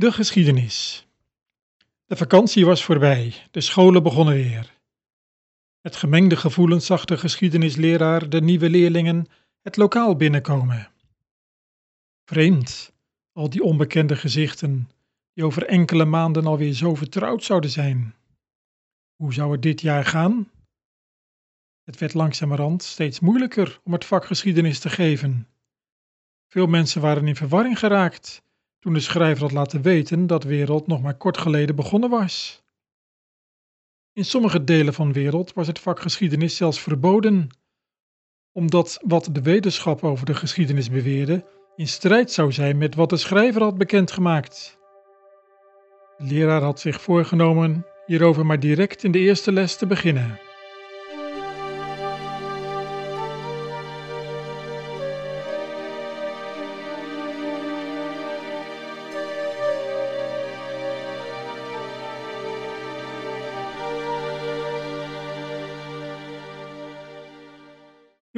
De geschiedenis. De vakantie was voorbij, de scholen begonnen weer. Met gemengde gevoelens zag de geschiedenisleraar de nieuwe leerlingen het lokaal binnenkomen. Vreemd, al die onbekende gezichten, die over enkele maanden alweer zo vertrouwd zouden zijn. Hoe zou het dit jaar gaan? Het werd langzamerhand steeds moeilijker om het vak geschiedenis te geven. Veel mensen waren in verwarring geraakt de schrijver had laten weten dat wereld nog maar kort geleden begonnen was. In sommige delen van wereld was het vak geschiedenis zelfs verboden, omdat wat de wetenschap over de geschiedenis beweerde in strijd zou zijn met wat de schrijver had bekendgemaakt. De leraar had zich voorgenomen hierover maar direct in de eerste les te beginnen.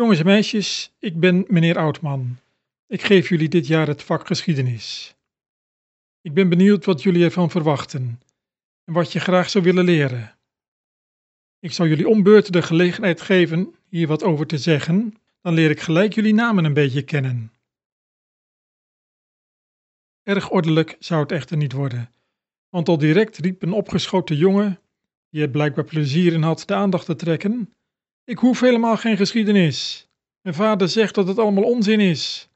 Jongens en meisjes, ik ben meneer Oudman. Ik geef jullie dit jaar het vak geschiedenis. Ik ben benieuwd wat jullie ervan verwachten en wat je graag zou willen leren. Ik zal jullie ombeurten de gelegenheid geven hier wat over te zeggen, dan leer ik gelijk jullie namen een beetje kennen. Erg ordelijk zou het echter niet worden, want al direct riep een opgeschoten jongen, die er blijkbaar plezier in had de aandacht te trekken, ik hoef helemaal geen geschiedenis. Mijn vader zegt dat het allemaal onzin is.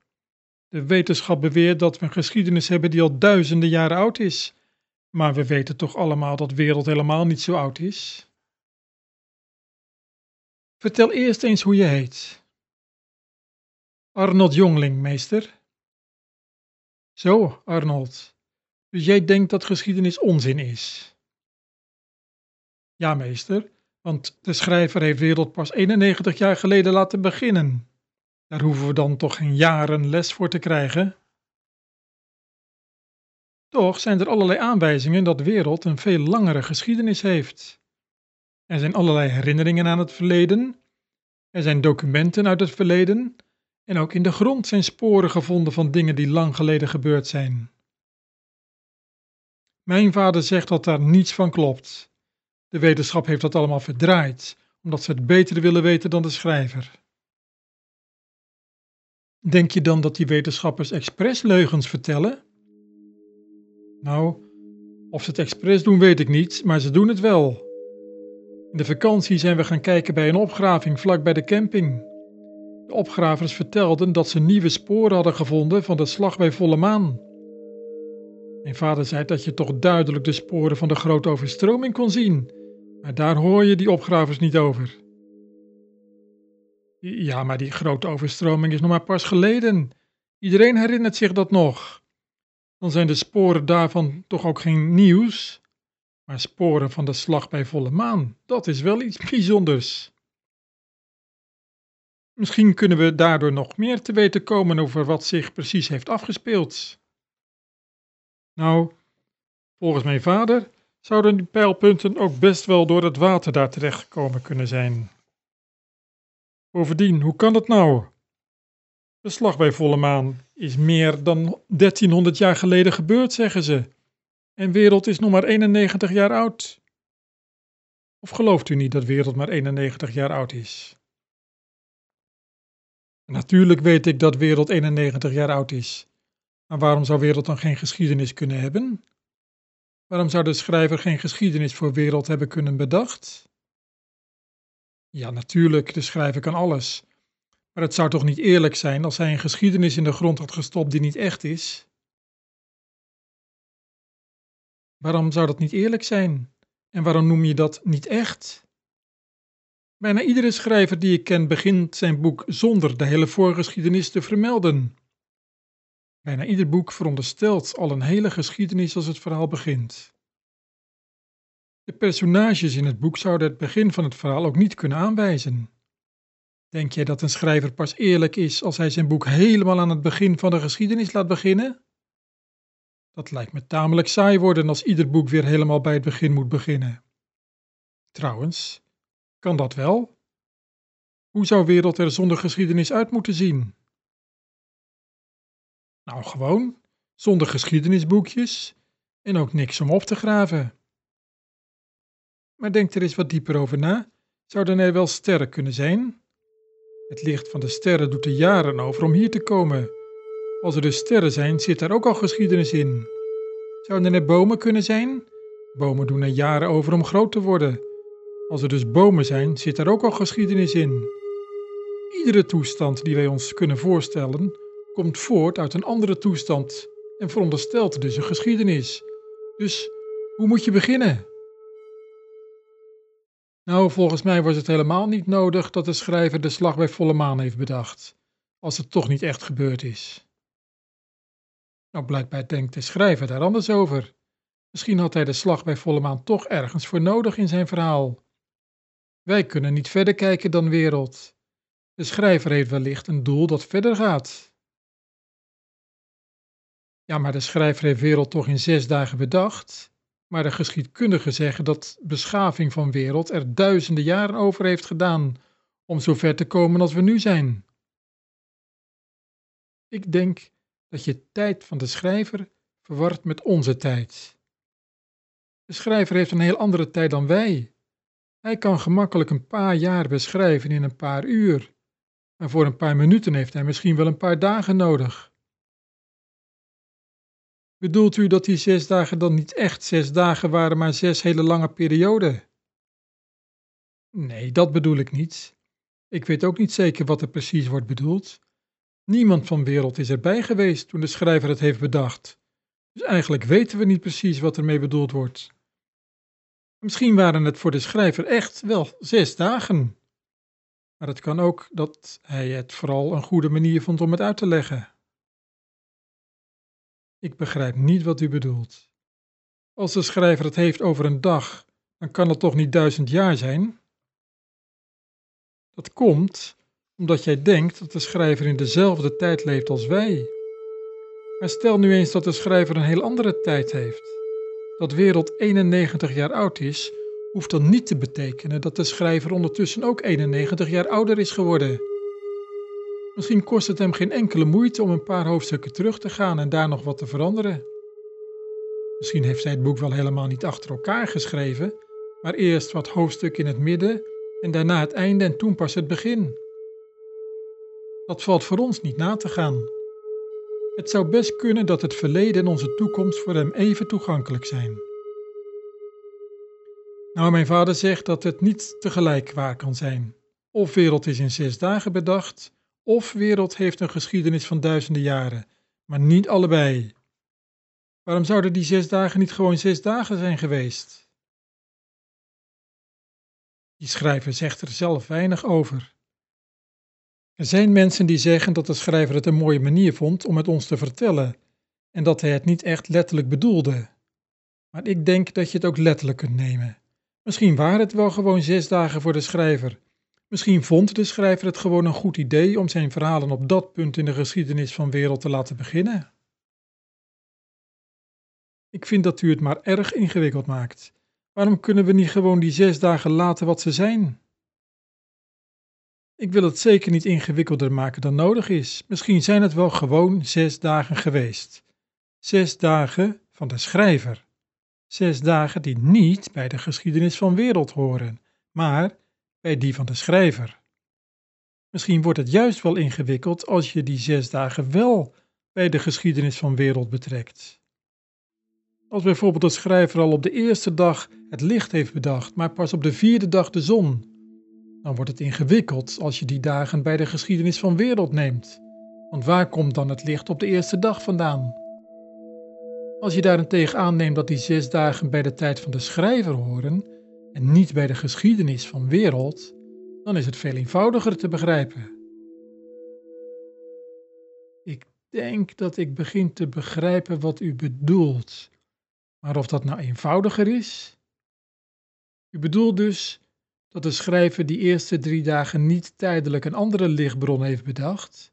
De wetenschap beweert dat we een geschiedenis hebben die al duizenden jaren oud is. Maar we weten toch allemaal dat de wereld helemaal niet zo oud is? Vertel eerst eens hoe je heet. Arnold Jongling, meester. Zo, Arnold. Dus jij denkt dat geschiedenis onzin is? Ja, meester. Want de schrijver heeft wereld pas 91 jaar geleden laten beginnen. Daar hoeven we dan toch geen jaren les voor te krijgen? Toch zijn er allerlei aanwijzingen dat wereld een veel langere geschiedenis heeft. Er zijn allerlei herinneringen aan het verleden, er zijn documenten uit het verleden en ook in de grond zijn sporen gevonden van dingen die lang geleden gebeurd zijn. Mijn vader zegt dat daar niets van klopt. De wetenschap heeft dat allemaal verdraaid, omdat ze het beter willen weten dan de schrijver. Denk je dan dat die wetenschappers expres leugens vertellen? Nou, of ze het expres doen weet ik niet, maar ze doen het wel. In de vakantie zijn we gaan kijken bij een opgraving vlak bij de camping. De opgravers vertelden dat ze nieuwe sporen hadden gevonden van de slag bij volle maan. Mijn vader zei dat je toch duidelijk de sporen van de grote overstroming kon zien maar daar hoor je die opgravers niet over. Ja, maar die grote overstroming is nog maar pas geleden. Iedereen herinnert zich dat nog. Dan zijn de sporen daarvan toch ook geen nieuws. Maar sporen van de slag bij volle maan, dat is wel iets bijzonders. Misschien kunnen we daardoor nog meer te weten komen over wat zich precies heeft afgespeeld. Nou, volgens mijn vader zouden die pijlpunten ook best wel door het water daar terechtgekomen kunnen zijn. Bovendien, hoe kan het nou? De slag bij volle maan is meer dan 1300 jaar geleden gebeurd, zeggen ze. En wereld is nog maar 91 jaar oud. Of gelooft u niet dat wereld maar 91 jaar oud is? Natuurlijk weet ik dat wereld 91 jaar oud is. Maar waarom zou wereld dan geen geschiedenis kunnen hebben? Waarom zou de schrijver geen geschiedenis voor wereld hebben kunnen bedacht? Ja, natuurlijk, de schrijver kan alles. Maar het zou toch niet eerlijk zijn als hij een geschiedenis in de grond had gestopt die niet echt is? Waarom zou dat niet eerlijk zijn? En waarom noem je dat niet echt? Bijna iedere schrijver die ik ken begint zijn boek zonder de hele voorgeschiedenis te vermelden. Bijna ieder boek veronderstelt al een hele geschiedenis als het verhaal begint. De personages in het boek zouden het begin van het verhaal ook niet kunnen aanwijzen. Denk jij dat een schrijver pas eerlijk is als hij zijn boek helemaal aan het begin van de geschiedenis laat beginnen? Dat lijkt me tamelijk saai worden als ieder boek weer helemaal bij het begin moet beginnen. Trouwens, kan dat wel? Hoe zou wereld er zonder geschiedenis uit moeten zien? Nou, gewoon, zonder geschiedenisboekjes en ook niks om op te graven. Maar denk er eens wat dieper over na. Zouden er wel sterren kunnen zijn? Het licht van de sterren doet er jaren over om hier te komen. Als er dus sterren zijn, zit daar ook al geschiedenis in. Zouden er bomen kunnen zijn? Bomen doen er jaren over om groot te worden. Als er dus bomen zijn, zit daar ook al geschiedenis in. Iedere toestand die wij ons kunnen voorstellen, komt voort uit een andere toestand en veronderstelt dus een geschiedenis. Dus hoe moet je beginnen? Nou, volgens mij was het helemaal niet nodig dat de schrijver de slag bij volle maan heeft bedacht, als het toch niet echt gebeurd is. Nou, blijkbaar denkt de schrijver daar anders over. Misschien had hij de slag bij volle maan toch ergens voor nodig in zijn verhaal. Wij kunnen niet verder kijken dan wereld. De schrijver heeft wellicht een doel dat verder gaat. Ja, maar de schrijver heeft wereld toch in zes dagen bedacht. Maar de geschiedkundigen zeggen dat beschaving van wereld er duizenden jaren over heeft gedaan om zo ver te komen als we nu zijn. Ik denk dat je tijd van de schrijver verward met onze tijd. De schrijver heeft een heel andere tijd dan wij. Hij kan gemakkelijk een paar jaar beschrijven in een paar uur, maar voor een paar minuten heeft hij misschien wel een paar dagen nodig. Bedoelt u dat die zes dagen dan niet echt zes dagen waren, maar zes hele lange perioden? Nee, dat bedoel ik niet. Ik weet ook niet zeker wat er precies wordt bedoeld. Niemand van wereld is erbij geweest toen de schrijver het heeft bedacht. Dus eigenlijk weten we niet precies wat ermee bedoeld wordt. Misschien waren het voor de schrijver echt wel zes dagen. Maar het kan ook dat hij het vooral een goede manier vond om het uit te leggen. Ik begrijp niet wat u bedoelt. Als de schrijver het heeft over een dag, dan kan het toch niet duizend jaar zijn? Dat komt omdat jij denkt dat de schrijver in dezelfde tijd leeft als wij. Maar stel nu eens dat de schrijver een heel andere tijd heeft. Dat wereld 91 jaar oud is, hoeft dan niet te betekenen dat de schrijver ondertussen ook 91 jaar ouder is geworden. Misschien kost het hem geen enkele moeite om een paar hoofdstukken terug te gaan en daar nog wat te veranderen. Misschien heeft hij het boek wel helemaal niet achter elkaar geschreven, maar eerst wat hoofdstukken in het midden en daarna het einde en toen pas het begin. Dat valt voor ons niet na te gaan. Het zou best kunnen dat het verleden en onze toekomst voor hem even toegankelijk zijn. Nou, mijn vader zegt dat het niet tegelijk waar kan zijn. Of wereld is in zes dagen bedacht, of wereld heeft een geschiedenis van duizenden jaren, maar niet allebei. Waarom zouden die zes dagen niet gewoon zes dagen zijn geweest? Die schrijver zegt er zelf weinig over. Er zijn mensen die zeggen dat de schrijver het een mooie manier vond om het ons te vertellen en dat hij het niet echt letterlijk bedoelde. Maar ik denk dat je het ook letterlijk kunt nemen. Misschien waren het wel gewoon zes dagen voor de schrijver Misschien vond de schrijver het gewoon een goed idee om zijn verhalen op dat punt in de geschiedenis van wereld te laten beginnen. Ik vind dat u het maar erg ingewikkeld maakt. Waarom kunnen we niet gewoon die zes dagen laten wat ze zijn? Ik wil het zeker niet ingewikkelder maken dan nodig is. Misschien zijn het wel gewoon zes dagen geweest. Zes dagen van de schrijver. Zes dagen die niet bij de geschiedenis van wereld horen, maar bij die van de schrijver. Misschien wordt het juist wel ingewikkeld als je die zes dagen wel bij de geschiedenis van wereld betrekt. Als bijvoorbeeld de schrijver al op de eerste dag het licht heeft bedacht, maar pas op de vierde dag de zon, dan wordt het ingewikkeld als je die dagen bij de geschiedenis van wereld neemt. Want waar komt dan het licht op de eerste dag vandaan? Als je daarentegen aanneemt dat die zes dagen bij de tijd van de schrijver horen, en niet bij de geschiedenis van wereld, dan is het veel eenvoudiger te begrijpen. Ik denk dat ik begin te begrijpen wat u bedoelt, maar of dat nou eenvoudiger is? U bedoelt dus dat de schrijver die eerste drie dagen niet tijdelijk een andere lichtbron heeft bedacht.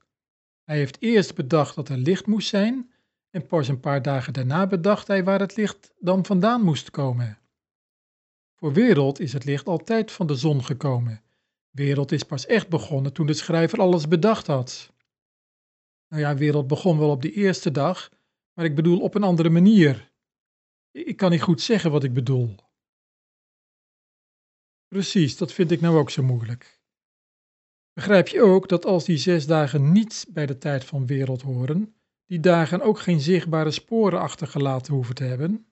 Hij heeft eerst bedacht dat er licht moest zijn, en pas een paar dagen daarna bedacht hij waar het licht dan vandaan moest komen. Voor wereld is het licht altijd van de zon gekomen. Wereld is pas echt begonnen toen de schrijver alles bedacht had. Nou ja, wereld begon wel op de eerste dag, maar ik bedoel op een andere manier. Ik kan niet goed zeggen wat ik bedoel. Precies, dat vind ik nou ook zo moeilijk. Begrijp je ook dat als die zes dagen niet bij de tijd van wereld horen, die dagen ook geen zichtbare sporen achtergelaten hoeven te hebben?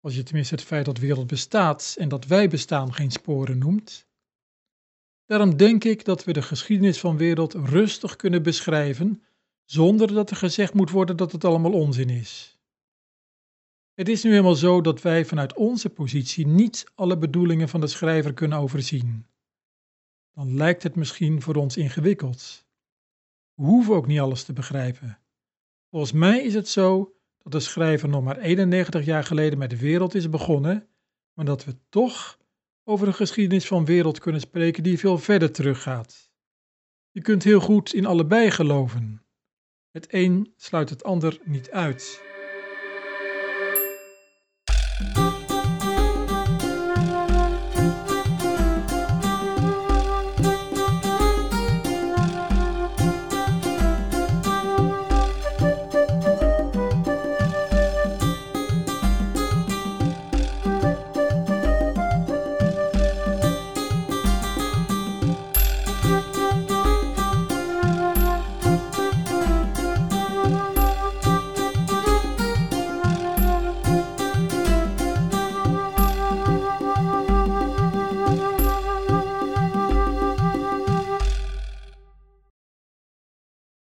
Als je tenminste het feit dat wereld bestaat en dat wij bestaan geen sporen noemt. Daarom denk ik dat we de geschiedenis van wereld rustig kunnen beschrijven, zonder dat er gezegd moet worden dat het allemaal onzin is. Het is nu eenmaal zo dat wij vanuit onze positie niet alle bedoelingen van de schrijver kunnen overzien. Dan lijkt het misschien voor ons ingewikkeld. We hoeven ook niet alles te begrijpen. Volgens mij is het zo dat de schrijver nog maar 91 jaar geleden met de wereld is begonnen, maar dat we toch over een geschiedenis van wereld kunnen spreken die veel verder teruggaat. Je kunt heel goed in allebei geloven. Het een sluit het ander niet uit.